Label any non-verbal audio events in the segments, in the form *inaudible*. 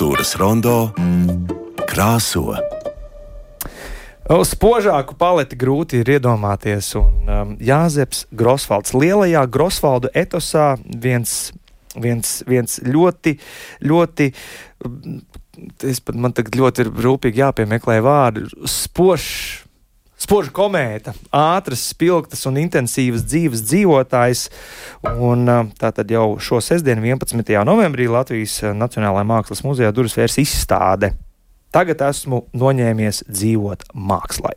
Kultūras rondo krāso. Spožāku paleti grūti ir iedomāties, un um, Jāzeps Grosvalds lielajā Grosvaldu etosā viens, viens, viens ļoti, ļoti, es pat man tagad ļoti ir rūpīgi jāpiemeklē vārdi, spožs. Spoža komēta, ātras, spilgtas un intensīvas dzīves dzīvotājs. Un, tātad jau šo sestdienu, 11. novembrī, Latvijas Nacionālajā Mākslas muzejā durvis vērs izstāde Tagad esmu noņēmies dzīvot mākslā.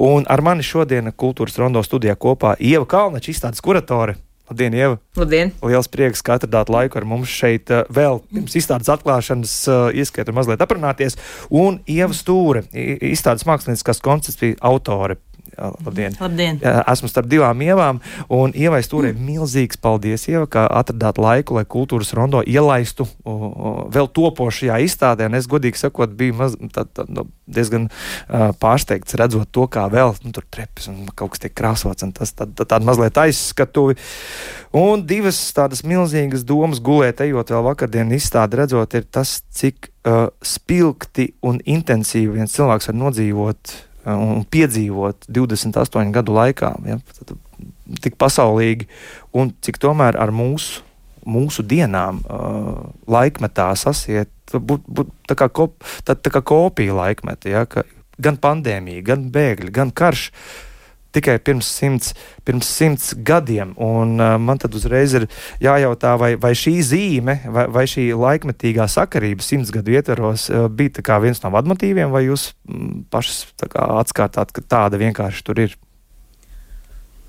Un ar mani šodien kultūras rondo studijā kopā Ieva Kalnača, izstādes kuratore. Labdien, Ieva! Labdien! Liels prieks, ka atradāt laiku ar mums šeit eh, vēl pirms izstādes atklāšanas, eh, ieskaitot mazliet aprunāties. Un Ieva Stūre, izstādes mākslinieckās koncepcijas autore. Labdien! Labdien. Esmu starp divām ievām, un ievai stūrē mm. milzīgs paldies, Ieva, ka atradāt laiku, lai kultūras rondo ielaistu vēl topošajā izstādē. Un es, godīgi sakot, biju maz, tā, tā, no, nu, diezgan uh, pārsteigts redzot to, kā vēl nu, tur trepes un kaut kas tiek krāsots, un tas tā, tā, tāda mazliet aizskatuvi. Un divas tādas milzīgas domas gulēt, ejot vēl vakardien izstādi, redzot, ir tas, cik uh, spilgti un intensīvi viens cilvēks var nodzīvot un piedzīvot 28 gadu laikā, ja, tik pasaulīgi, un cik tomēr ar mūsu, mūsu dienām uh, laikmetā sasiet, būt, būt tā, kā kop, tā, tā kā kopija laikmeta, ja, ka gan pandēmija, gan bēgļi, gan karš. Uh, tikai pirms simts, pirms simts gadiem. Un, uh, man tad uzreiz ir jājautā, vai, vai šī zīme, vai, vai šī laikmetīgā sakarība simts gadu ietvaros uh, bija viens no vadmotīviem, vai jūs mm, pašas atkārtāt, ka tāda vienkārši tur ir?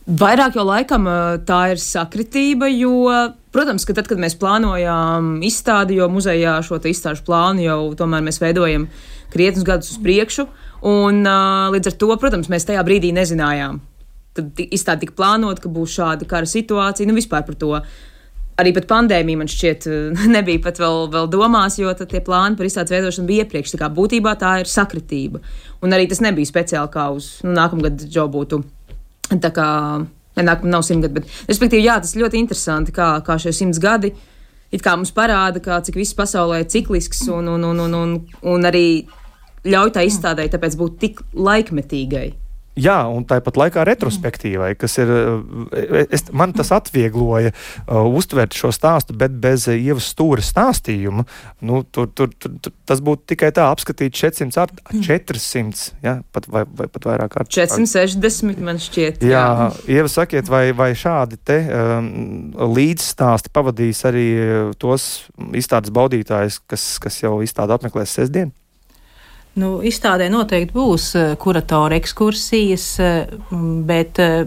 Vairāk jau laikam uh, tā ir sakritība, jo, protams, ka tad, kad mēs plānojām izstādi, jo muzejā šo izstāžu plānu jau tomēr mēs veidojam krietnus gadus uz priekšu, uh, Un, līdz ar to, protams, mēs tajā brīdī nezinājām. Tad izstāde tika plānota, ka būs šāda kara situācija, nu vispār par to. Arī pat pandēmija man šķiet, *laughs* nebija pat vēl, vēl domās, jo tie plāni par izstādes veidošanu bija iepriekš. Tā kā būtībā tā ir sakritība. Un arī tas nebija speciāli kā uz nu, nākamgad Džo būtu. Tā kā nākamā nav simt gadi, bet, respektīvi, jā, tas ļoti interesanti, kā, kā šie simts gadi it kā mums parāda, kā, cik viss pasaulē ir ciklisks un, un, un, un, un, un arī ļauj tā izstādē, tāpēc būt tik laikmetīgai. Jā, un tāpat laikā retrospektīvai, kas ir. Eh, es, man tas atviegloja uh, uztvert šo stāstu, bet bez ievas stūra stāstījuma. Nu, tur, tur, tur, tur, tas būtu tikai tā, apskatīt 400 ar 400, ja, pat, vai, vai pat vairāk ar 460, man šķiet. Jā, jā ieva sakiet, vai, vai šādi te um, līdzstāsti pavadīs arī tos izstādes baudītājus, kas, kas jau izstādi apmeklēs sestdien? Nu, izstādē noteikti būs eh, kuratora ekskursijas, eh, bet eh,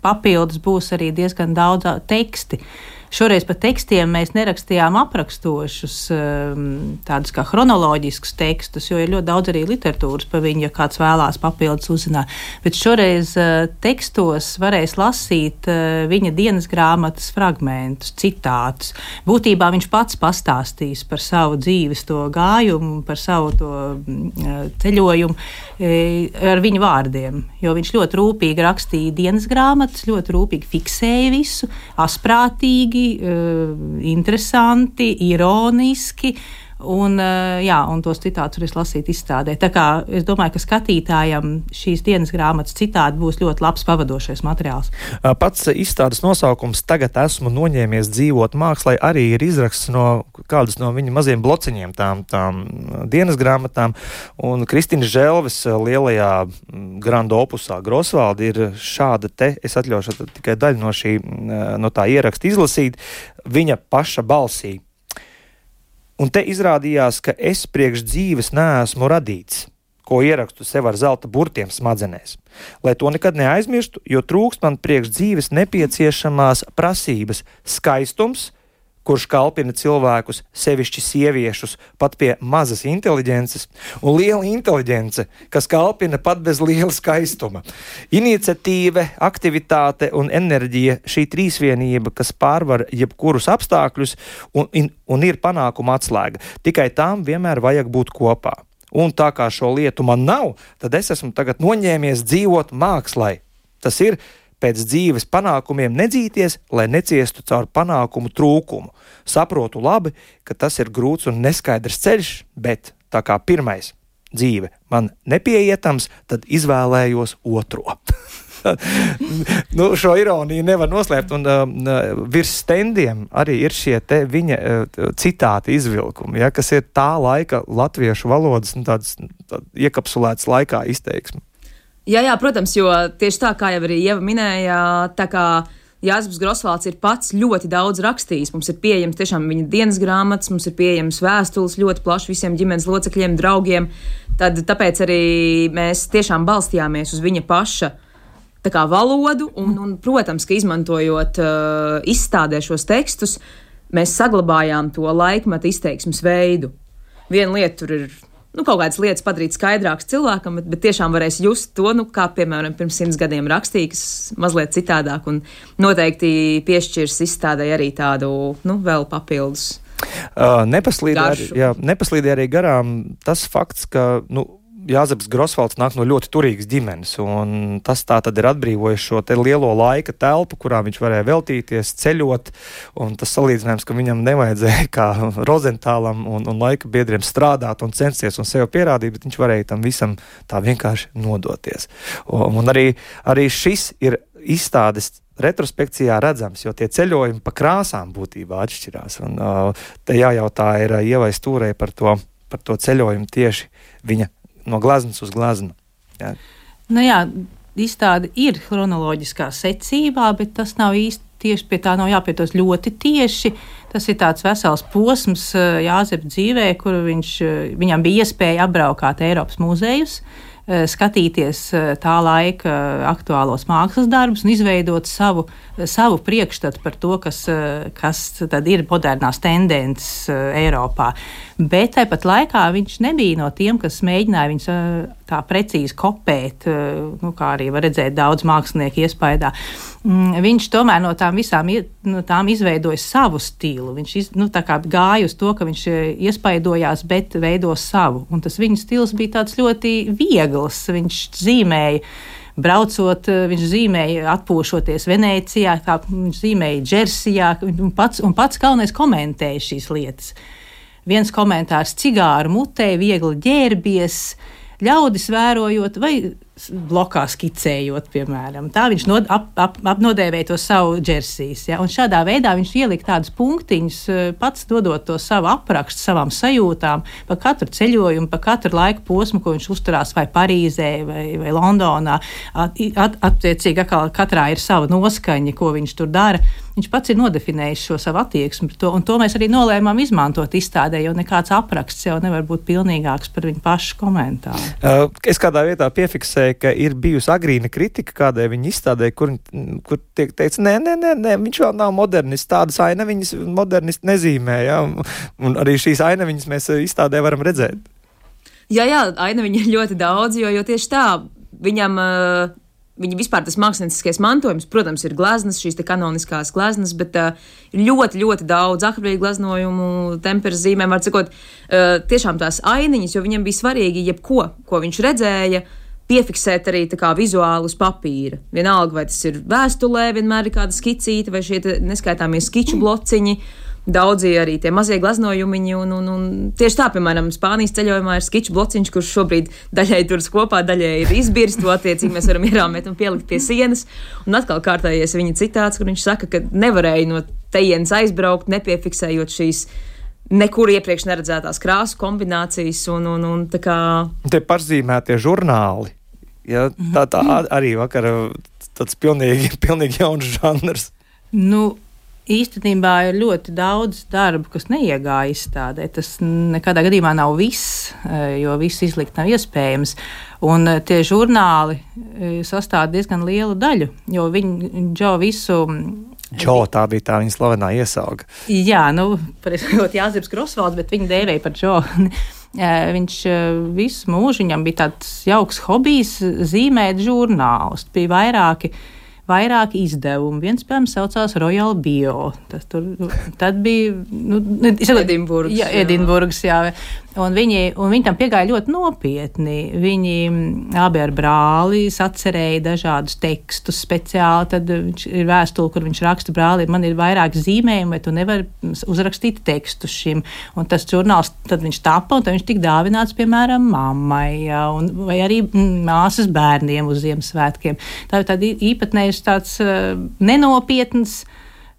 papildus būs arī diezgan daudz teksti. Šoreiz par tekstiem mēs nerakstījām aprakstošus, ehm, tādus kā chronoloģiskus tekstus, jo ir ļoti daudz arī literatūras par viņu, ja kāds vēlās papildus uzzināt. Bet šoreiz eh, tekstos varēs lasīt eh, viņa dienas grāmatas fragmentus, citātus. Būtībā viņš pats pastāstīs par savu dzīves to gājumu, par savu to mm, eh, ceļojumu ar viņa vārdiem, jo viņš ļoti rūpīgi rakstīja dienas grāmatas, ļoti rūpīgi fiksēja visu, asprātīgi uh, interesanti, ironiski. Un, eh, jā, un tos citātus varēs lasīt izstādē. Tā kā es domāju, ka skatītājam šīs dienas grāmatas citādi būs ļoti labs pavadošais materiāls. Pats izstādes nosaukums Tagad esmu noņēmies dzīvot mākslā arī ir izraksts no kādas no viņa maziem blociņiem, tām, tām dienas grāmatām. Un Kristīna Želvis lielajā Grand Opusā Grosvalda ir šāda te, es atļaušu tikai daļu no, šī, no tā ieraksta izlasīt, viņa paša balsī. Un te izrādījās, ka es priekš dzīves neesmu radīts, ko ierakstu sev ar zelta burtiem smadzenēs. Lai to nekad neaizmirstu, jo trūkst man priekš dzīves nepieciešamās prasības - skaistums, kurš kalpina cilvēkus, sevišķi sieviešus, pat pie mazas inteligences, un liela inteligence, kas kalpina pat bez liela skaistuma. Iniciatīva, aktivitāte un enerģija - šī trīsvienība, kas pārvar jebkurus apstākļus un, un, un ir panākuma atslēga. Tikai tām vienmēr vajag būt kopā. Un tā kā šo lietu man nav, tad es esmu noņēmies dzīvot mākslā. Tas ir pēc dzīves panākumiem nedzīties, lai neciestu caur panākumu trūkumu. Saprotu labi, ka tas ir grūts un neskaidrs ceļš, bet tā kā pirmais dzīve man nepieietams, tad izvēlējos otro. *laughs* nu, šo ironiju nevar noslēpt. Un, uh, virs stendiem arī ir šie viņa uh, citāti izvilkumi, ja, kas ir tā laika latviešu valodas nu, tāds, tāds iekapsulēts laikā izteiksme. Jā, jā, protams, jo tieši tā kā jau arī Ieva minēja, tā kā Jānis Grosvalds ir pats ļoti daudz rakstījis. Mums ir pieejams tiešām viņa dienas grāmatas, mums ir pieejams vēstules ļoti plaši visiem ģimenes locekļiem, draugiem. Tad, tāpēc arī mēs tiešām balstījāmies uz viņa paša kā, valodu, un, un, protams, ka izmantojot uh, izstādē šos tekstus, mēs saglabājām to laikmetu izteiksmes veidu. Viena lieta tur ir nu, kaut kādas lietas padarīt skaidrākas cilvēkam, bet, bet tiešām varēs just to, nu, kā piemēram pirms simts gadiem rakstīja, kas mazliet citādāk un noteikti piešķirs izstādē arī tādu nu, vēl papildus. Uh, nepaslīdēja arī, nepaslīdē arī garām tas fakts, ka nu, Jāzeps Grosvalds nāk no ļoti turīgas ģimenes, un tas tā tad ir atbrīvojis šo lielo laika telpu, kurā viņš varēja veltīties, ceļot, tas salīdzinājums, ka viņam nevajadzēja kā Rozentālam un, un laika biedriem strādāt un censties un sev pierādīt, bet viņš varēja tam visam tā vienkārši nodoties. Un, un arī, arī šis ir izstādes retrospekcijā redzams, jo tie ceļojumi pa krāsām būtībā atšķirās. Un, uh, te jājautā ir uh, ievai stūrē par to, par to ceļojumu tieši viņa no glazmas uz glazmu. Jā. Nu jā, izstāde ir chronoloģiskā secībā, bet tas nav īsti tieši pie tā nav jāpietos ļoti tieši. Tas ir tāds vesels posms eh, Jāzepa dzīvē, kur viņš, eh, viņam bija iespēja apbraukāt Eiropas muzejus. Eh, skatīties tā laika aktuālos mākslas darbus un izveidot savu, savu priekšstatu par to, kas, kas ir modernās tendences Eiropā. Bet tāpat laikā viņš nebija no tiem, kas mēģināja viņus tā precīzi kopēt, nu, kā arī var redzēt daudz mākslinieku iespējā. Mm, viņš tomēr no tām visām no tām izveidoja savu stilu. Viņš iz, nu, gāja uz to, ka viņš e, iespaidojās, bet veido savu. Un tas viņa stils bija ļoti viegls. Viņš zīmēja. Braucot, viņš zīmēja, atpūšoties Venecijā, kā viņš zīmēja Džersijā, un pats, un pats galvenais komentēja šīs lietas. Viens komentārs - cigāru mutē, viegli ģērbies, ļaudis vērojot, vai blokā skicējot, piemēram. Tā viņš nod, ap, ap, apnodēvēja to savu džersijas. Ja? Un šādā veidā viņš ielika tādus punktiņus, eh, pats dodot to savu aprakstu, savām sajūtām par katru ceļojumu, par katru laika posmu, ko viņš uzturās vai Parīzē vai, vai Londonā. At, at, attiecīgi, katrā ir sava noskaņa, ko viņš tur dara. Viņš pats ir nodefinējis šo savu attieksmi to, un to mēs arī nolēmām izmantot izstādē, jo nekāds apraksts jau nevar būt pilnīgāks par viņu pašu komentāru. Es kādā vietā piefiksēju, ka ir bijusi agrīna kritika kādai viņa izstādē, kur, kur tiek teikts, nē, nē, nē, nē viņš vēl nav modernists, tādas ainaviņas modernisti nezīmē, ja? un arī šīs ainaviņas mēs izstādē varam redzēt. Jā, jā, ainaviņa ir ļoti daudz, jo, jo tieši tā viņam. Uh Viņa vispār tas mākslinieckais mantojums, protams, ir gleznas, šīs kanoniskās gleznas, bet uh, ļoti, ļoti daudz akmeņu gleznojumu, temperas zīmēm, var sakot, uh, tiešām tās ainiņas, jo viņam bija svarīgi jebko, ko viņš redzēja. Piefiksēt arī kā, vizuāli uz papīra. Vienalga, vai tas ir vēstulē, vienmēr ir kāda skicīta vai šie neskaitāmie skiču blociņi. Daudzi arī tie mazie glaznojumiņi. Un, un, un tieši tā, piemēram, Spānijas ceļojumā ir skiču blociņš, kurš šobrīd daļai turas kopā, daļai ir izbirsts. To attiecīgi mēs varam ierāmēt un pielikt pie sienas. Un atkal kārtējies viņa citāts, kur viņš saka, ka nevarēja no tejienes aizbraukt, nepiefiksējot šīs nekur iepriekš neredzētās krāsu kombinācijas un, un, un tā kā. Tie parzīmētie žurnāli. Ja, tā, tā arī vakar tāds pilnīgi, *laughs* pilnīgi jauns žanrs. Nu, īstenībā ir ļoti daudz darbu, kas neiegāja izstādē. Tas nekādā gadījumā nav viss, e, jo viss izlikt nav iespējams. Un e, tie žurnāli e, sastāv diezgan lielu daļu, jo viņi džo visu. Džo, tā bija tā viņa slavenā iesauga. Jā, nu, pareizot Jāzeps Grosvalds, bet viņu dēvēja par Džo. *laughs* Viņš visu mūžu viņam bija tāds jauks hobijs zīmēt žurnālus. Bija vairāki vairāki izdevumi. Viens, piemēram, saucās Royal Bio. Tas tur tad bija. Nu, Edinburgas. Jā, Edinburgas, jā. Un viņi, un viņi tam piegāja ļoti nopietni. Viņi mm, abi ar brāli sacerēja dažādus tekstus speciāli. Tad ir vēstule, kur viņš raksta brāli, man ir vairāk zīmējumu, vai tu nevari uzrakstīt tekstu šim. Un tas žurnāls, tad viņš tapa, un viņš tika dāvināts, piemēram, mammai, jā, un, vai arī mm, māsas bērniem uz Ziemassvētkiem. Tā ir tāda īpatnējs tāds uh, nenopietns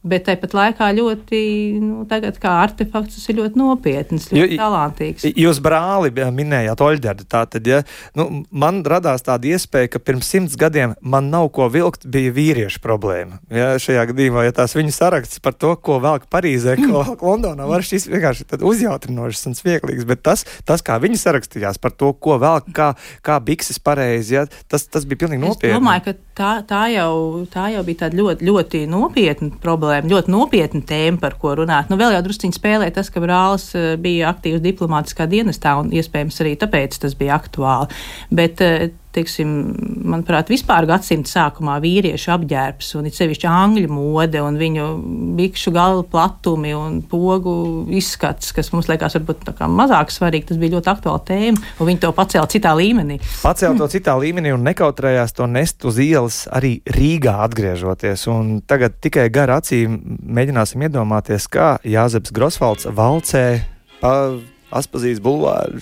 bet tāpat laikā ļoti, nu, tagad kā artefakts, tas ir ļoti nopietns, ļoti talantīgs. Jūs brāli minējāt Oļģerdu, tātad, ja, nu, man radās tāda iespēja, ka pirms simts gadiem man nav ko vilkt, bija vīriešu problēma. Ja, šajā gadījumā, ja tās viņa saraksts par to, ko velk Parīzē, ko velk Londonā, var šis vienkārši uzjautrinošs un smieklīgs, bet tas, tas, kā viņi sarakstījās par to, ko velk, kā, kā bikses pareizi, ja, tas, tas bija pilnīgi nopietni. Es domāju, ka tā, tā, jau, tā jau bija tāda ļoti, ļoti nopietna problēma problēma, ļoti nopietna tēma, par ko runāt. Nu, vēl jau drusciņi spēlē tas, ka brālis eh, bija aktīvs diplomātiskā dienestā, un iespējams arī tāpēc tas bija aktuāli. Bet eh, teiksim, manuprāt, vispār gadsimta sākumā vīriešu apģērbs, un it sevišķi angļu mode, un viņu bikšu galva platumi un pogu izskats, kas mums liekas varbūt mazāk svarīgi, tas bija ļoti aktuāla tēma, un viņi to pacēla citā līmenī. Pacēla to citā līmenī un nekautrējās to nest uz ielas arī Rīgā atgriežoties, un tagad tikai gar acīm mēģināsim iedomāties, kā Jāzeps Grosvalds valcē pa Aspazīs bulvāru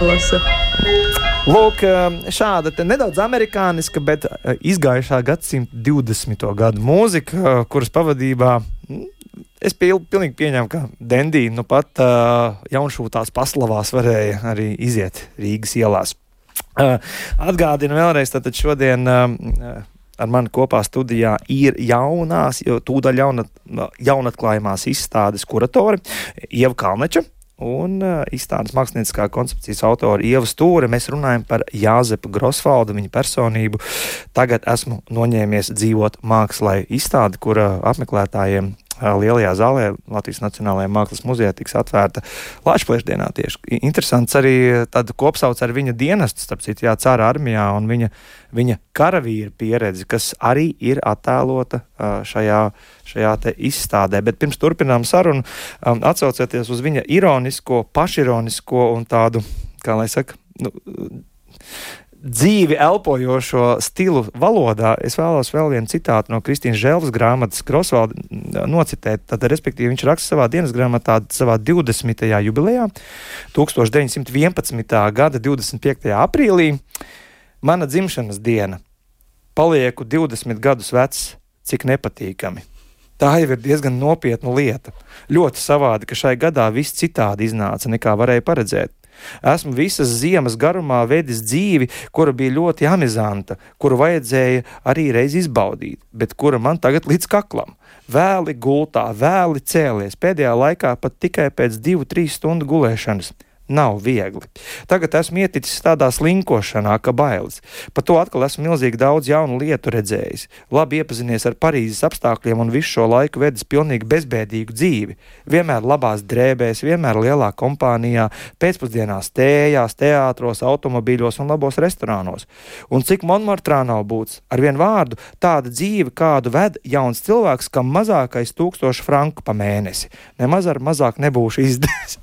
Lasa. Lūk, um, šāda nedaudz amerikāniska, bet uh, izgājušā gadsimta 20. gadu mūzika, uh, kuras pavadībā mm, es pil, pilnīgi pieņēmu, ka Dendija nu pat uh, jaunšūtās paslavās varēja arī iziet Rīgas ielās. Uh, atgādinu vēlreiz, tātad šodien. Uh, ar mani kopā studijā ir jaunās, tūdaļ jaunat, jaunatklājumās izstādes kuratori Ieva Kalneča. Un uh, izstādes mākslinieckā koncepcijas autora Ieva Stūra. Mēs runājam par Jāzepu Grosvaldu, viņa personību. Tagad esmu noņēmies dzīvot mākslā izstādi, kura apmeklētājiem lielajā zālē Latvijas Nacionālajā Mākslas muzejā tiks atvērta Latvijas tieši. Interesants arī tāda kopsauc ar viņa dienestu, starp citu, jā, cara armijā un viņa, viņa karavīra pieredzi, kas arī ir attēlota šajā, šajā izstādē. Bet pirms turpinām sarunu, atsaucoties uz viņa ironisko, pašironisko un tādu, kā lai saka, nu, dzīvi elpojošo stilu valodā, es vēlos vēl vienu citātu no Kristīnas Žēlvas grāmatas Krosvalda nocitēt. Tad, respektīvi, viņš raksta savā dienas grāmatā, savā 20. jubilejā, 1911. gada 25. aprīlī, mana dzimšanas diena. Palieku 20 gadus vecs, cik nepatīkami. Tā jau ir diezgan nopietna lieta. Ļoti savādi, ka šai gadā viss citādi iznāca nekā varēja paredzēt. Esmu visas ziemas garumā vedis dzīvi, kura bija ļoti amizanta, kuru vajadzēja arī reiz izbaudīt, bet kura man tagad līdz kaklam. Vēli gultā, vēli cēlies, pēdējā laikā pat tikai pēc divu, trīs stundu gulēšanas nav viegli. Tagad esmu ieticis tādā slinkošanā, ka bailes. Par to atkal esmu milzīgi daudz jaunu lietu redzējis. Labi iepazinies ar Parīzes apstākļiem un visu šo laiku vedis pilnīgi bezbēdīgu dzīvi. Vienmēr labās drēbēs, vienmēr lielā kompānijā, pēcpusdienās tējās, teātros, automobīļos un labos restorānos. Un cik Monmartrā nav būts, ar vienu vārdu, tāda dzīve, kādu ved jauns cilvēks, kam mazākais tūkstoši franku pa mēnesi. Nemaz ar mazāk nebūšu izdevies.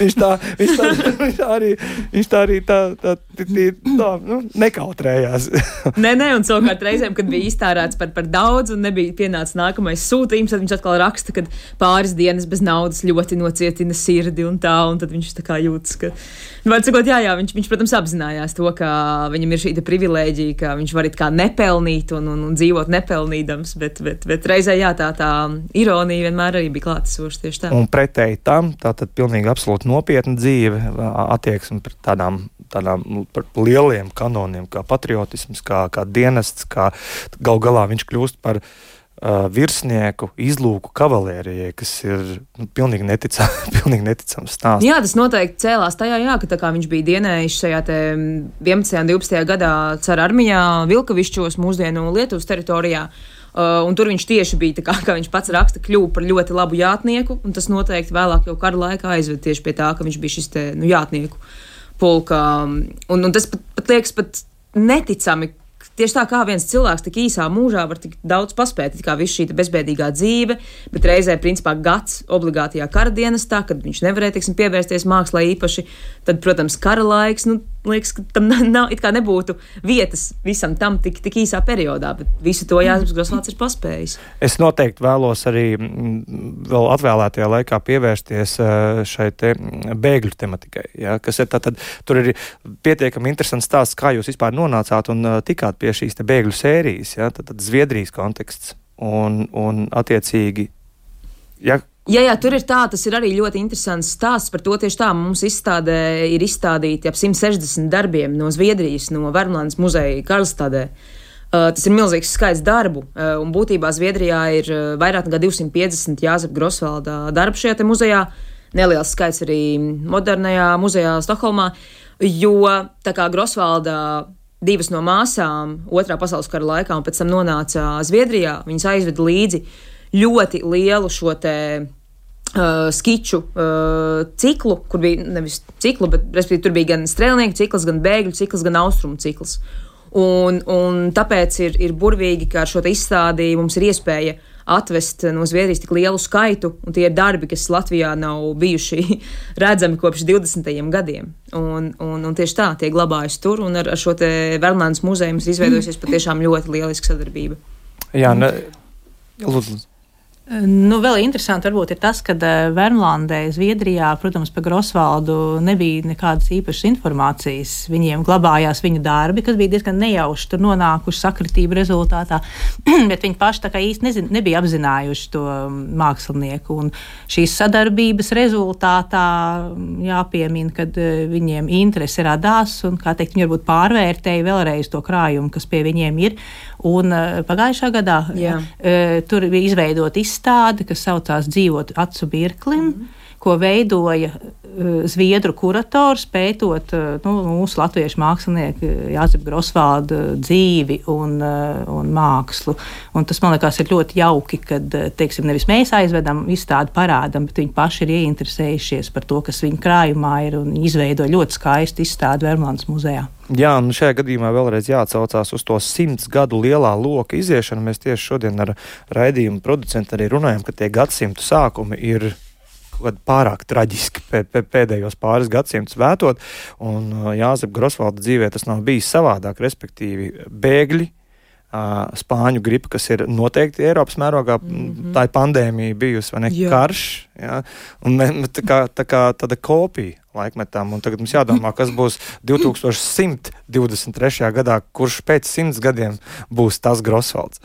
Viņš tā, viņš tā viņš tā arī, viņš tā arī tā, tā, tā, tā nu, nekautrējās. nē, nē, un savukārt reizēm, kad bija iztērēts par, par daudz un nebija pienācis nākamais sūtījums, tad viņš atkal raksta, ka pāris dienas bez naudas ļoti nocietina sirdi un tā, un tad viņš tā kā jūtas, ka, nu, var sakot, jā, jā, viņš, viņš, protams, apzinājās to, ka viņam ir šī privilēģija, ka viņš var it kā nepelnīt un, un, un dzīvot nepelnīdams, bet, bet, bet reizē, jā, tā, tā ironija vienmēr arī bija klātesoša tieši tā. Un pretēji tam, tā tad pilnīgi absolūti nopietna dzīve, attieksme pret tādām, tādām nu, lieliem kanoniem, kā patriotisms, kā, kā dienests, kā gal galā viņš kļūst par uh, virsnieku izlūku kavalērijai, kas ir nu, pilnīgi, neticā, *laughs* pilnīgi neticams stāsts. Jā, tas noteikti cēlās tajā, jā, ka viņš bija dienējis šajā 11. un 12. gadā cara armijā Vilkavišķos, mūsdienu Lietuvas teritorijā. Uh, un tur viņš tieši bija, kā, kā viņš pats raksta, kļuva par ļoti labu jātnieku. Tas noteikti vēlāk, jau kara laikā, aizveda tieši pie tā, ka viņš bija šis te, nu, jātnieku pulkā. Un, un tas pat, pat liekas pat neticami, Tieši tā kā viens cilvēks tik īsā mūžā var tik daudz paspēt, kā visu šī bezbēdīgā dzīve, bet reizē, principā, gads obligātajā kara dienestā, kad viņš nevarēja, teiksim, pievērsties mākslā īpaši, tad, protams, kara laiks, nu, liekas, ka tam *laughs* nav, it kā nebūtu vietas visam tam tik, tik īsā periodā, bet visu to Jānis Grosvalds ir paspējis. Es noteikti vēlos arī mm, vēl atvēlētajā laikā pievērsties šai te bēgļu tematikai, ja, kas ir tātad, tur ir pietiekami interesants stāsts, kā jūs vispār nonācāt un tikāt pie šīs bēgļu sērijas, ja, tad, tad Zviedrijas konteksts un, un attiecīgi. Ja, Jā, jā, tur ir tā, tas ir arī ļoti interesants stāsts par to. Tieši tā mums izstādē ir izstādīti ap 160 darbiem no Zviedrijas, no Vermlandes muzeja Karlstadē. Uh, tas ir milzīgs skaits darbu, uh, un būtībā Zviedrijā ir uh, vairāk nekā 250 Jāzepa Grosvalda darbu šajā muzejā. Neliels skaits arī modernajā muzejā Stokholmā, jo tā kā Grosvalda divas no māsām otrā pasaules kara laikā un pēc tam nonāca Zviedrijā. Viņas aizveda līdzi ļoti lielu šo te. Uh, skiču uh, ciklu, kur bija nevis ciklu, bet tur bija gan strēlnieku cikls, gan bēgļu cikls, gan austrumu cikls. Un, un tāpēc ir, ir burvīgi, ka ar šo izstādi mums ir iespēja atvest no Zviedrijas tik lielu skaitu, un tie ir darbi, kas Latvijā nav bijuši *laughs* redzami kopš 20. gadiem. Un, un, un tieši tā, tie glabājas tur, un ar, ar šo Vermlandes muzeju mums izveidojusies *clears throat* patiešām ļoti lieliska sadarbība. Jā, ne, lūdzu. Nu, vēl interesanti varbūt ir tas, ka eh, Vermlandē, Zviedrijā, protams, par Grosvaldu nebija nekādas īpašas informācijas. Viņiem glabājās viņu darbi, kas bija diezgan nejauši tur nonākuši sakritību rezultātā, *clears throat* bet viņi paši tā kā īsti nezin, nebija apzinājuši to mākslinieku. Un šīs sadarbības rezultātā jāpiemina, ka eh, viņiem interese radās un, kā teikt, viņi varbūt pārvērtēja vēlreiz to krājumu, kas pie viņiem ir. Un uh, pagājušā gadā Jā. uh, tur bija izveidota izstāde, kas saucās Dzīvot acu birklim. Mm -hmm ko veidoja uh, Zviedru kurators, pētot uh, nu, mūsu latviešu mākslinieku Jāzepa Grosvalda dzīvi un, un mākslu. Un tas, man liekas, ir ļoti jauki, kad teiksim, nevis mēs aizvedam izstādi parādam, bet viņi paši ir ieinteresējušies par to, kas viņu krājumā ir un izveido ļoti skaistu izstādi Vermlandes muzejā. Jā, un šajā gadījumā vēlreiz jāatcaucās uz to simts gadu lielā loka iziešanu. Mēs tieši šodien ar raidījumu producentu arī runājam, ka tie gadsimtu sākumi ir pārāk traģiski pēdējos pāris gadsimtus vētot. Un uh, Jāzep Grosvalda dzīvē tas nav bijis savādāk, respektīvi bēgļi. Uh, spāņu gripa, kas ir noteikti Eiropas mērogā, mm -hmm. tā ir pandēmija bijusi, vai ne? Jā. Karš. Ja? Un tā kā, tā kā tāda kopija laikmetām. Un tagad mums jādomā, kas būs 2123. gadā, kurš pēc simts gadiem būs tas Grosvalds.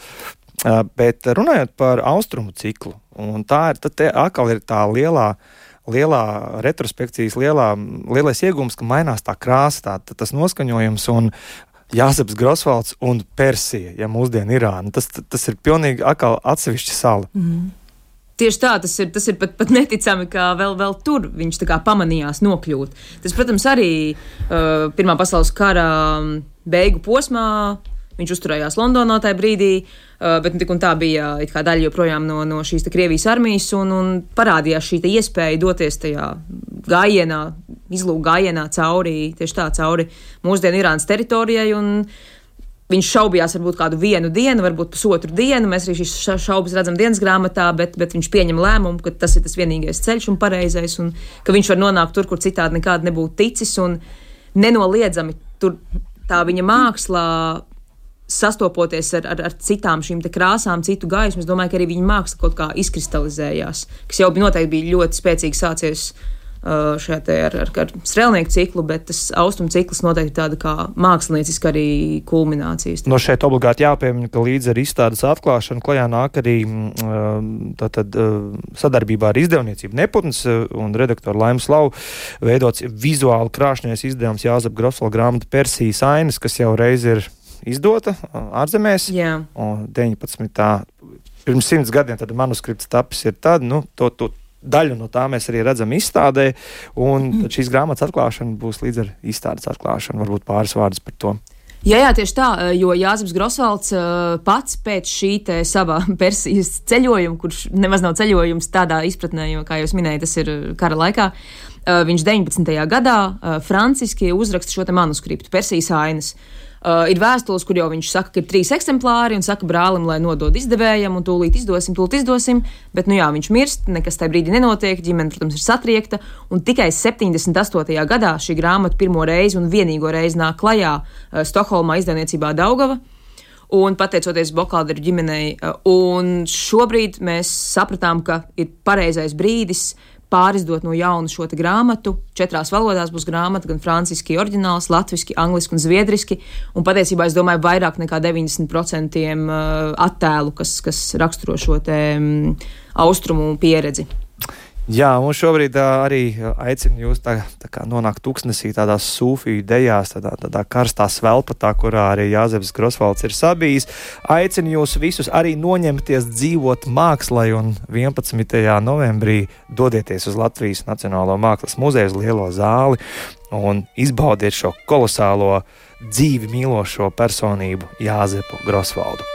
Bet runājot par austrumu ciklu, tā ir, tad atkal ir tā lielā lielā retrospekcijas, lielā, lielais iegūms, ka mainās tā krāsa, tā, tas noskaņojums. Un Jāzeps Grosvalds un Persija, ja mūsdienu Irāna. Tas, tas ir pilnīgi atkal atsevišķa sala. Mm. Tieši tā, tas ir, tas ir pat, pat neticami, ka vēl, vēl tur viņš pamanījās nokļūt. Tas, protams, arī uh, Pirmā pasaules kara beigu posmā Viņš uzturējās Londonā tajā brīdī, bet nu, tik un tā bija daļa joprojām no, no šīs Krievijas armijas, un, un parādījās šī iespēja doties tajā gājienā, izlūk gājienā cauri, tieši tā, cauri mūsdienu Irānas teritorijai. Viņš šaubījās varbūt kādu vienu dienu, varbūt pusotru dienu. Mēs arī šīs šaubas redzam dienas grāmatā, bet, bet viņš pieņem lēmumu, ka tas ir tas vienīgais ceļš un pareizais, un ka viņš var nonākt tur, kur citādi nekādi nebūtu ticis. Nenoliedzami tur tā viņa mākslā sastopoties ar, ar, ar citām šīm krāsām, citu gaismu, es domāju, ka arī viņa māksla kaut kā izkristalizējās, kas jau noteikti bija ļoti spēcīgi sācies uh, šajā ar, ar, ar strēlnieku ciklu, bet tas austrumu cikls noteikti tāda kā mākslinieciska arī kulminācijas. No šeit obligāti jāpiemina, ka līdz ar izstādes atklāšanu klajā nāk arī mm, tātad, sadarbībā ar izdevniecību Neputns un redaktoru Laimu Slavu veidots vizuāli krāšņais izdevums Jāzep Grosla grāmata Persijas ainas, kas jau reiz ir izdota ārzemēs. Jā. Un 19. Tā, pirms simts gadiem tad manuskripts tapis ir tad, nu, to, to daļu no tā mēs arī redzam izstādē, un šīs grāmatas atklāšana būs līdz ar izstādes atklāšanu. Varbūt pāris vārdus par to. Jā, jā, tieši tā, jo Jānis Grosvalds pats pēc šī sava *laughs* Persijas ceļojuma, kurš nemaz nav ceļojums tādā izpratnē, jo, kā jūs minējāt, tas ir kara laikā, viņš 19. gadā franciski uzraksta šo manuskriptu Persijas ainas. Uh, ir vēstules, kur jau viņš saka, ka ir trīs eksemplāri un saka brālim, lai nodod izdevējam, un tūlīt izdosim, tūlīt izdosim. Bet, nu jā, viņš mirst, nekas tajā brīdī nenotiek, ģimene, protams, ir satriekta. Un tikai 78. gadā šī grāmata pirmo reizi un vienīgo reizi nāk klajā uh, Stokholmā izdevniecībā Daugava. Un pateicoties Bokāda ģimenei, uh, un šobrīd mēs sapratām, ka ir pareizais brīdis pārizdot no jauna šo grāmatu. Četrās valodās būs grāmata, gan franciski, oriģināls, latviešu, angliski un zviedriski. Un patiesībā es domāju, vairāk nekā 90% uh, attēlu, kas, kas raksturo šo um, austrumu pieredzi. Jā, un šobrīd uh, arī aicinu jūs tā, tā kā nonākt tuksnesī tādās sūfiju idejās, tādā, tādā karstā svelpatā, kurā arī Jāzeps Grosvalds ir sabijis. Aicinu jūs visus arī noņemties dzīvot mākslai un 11. novembrī dodieties uz Latvijas Nacionālo mākslas muzeju uz lielo zāli un izbaudiet šo kolosālo dzīvi mīlošo personību Jāzepu Grosvaldu.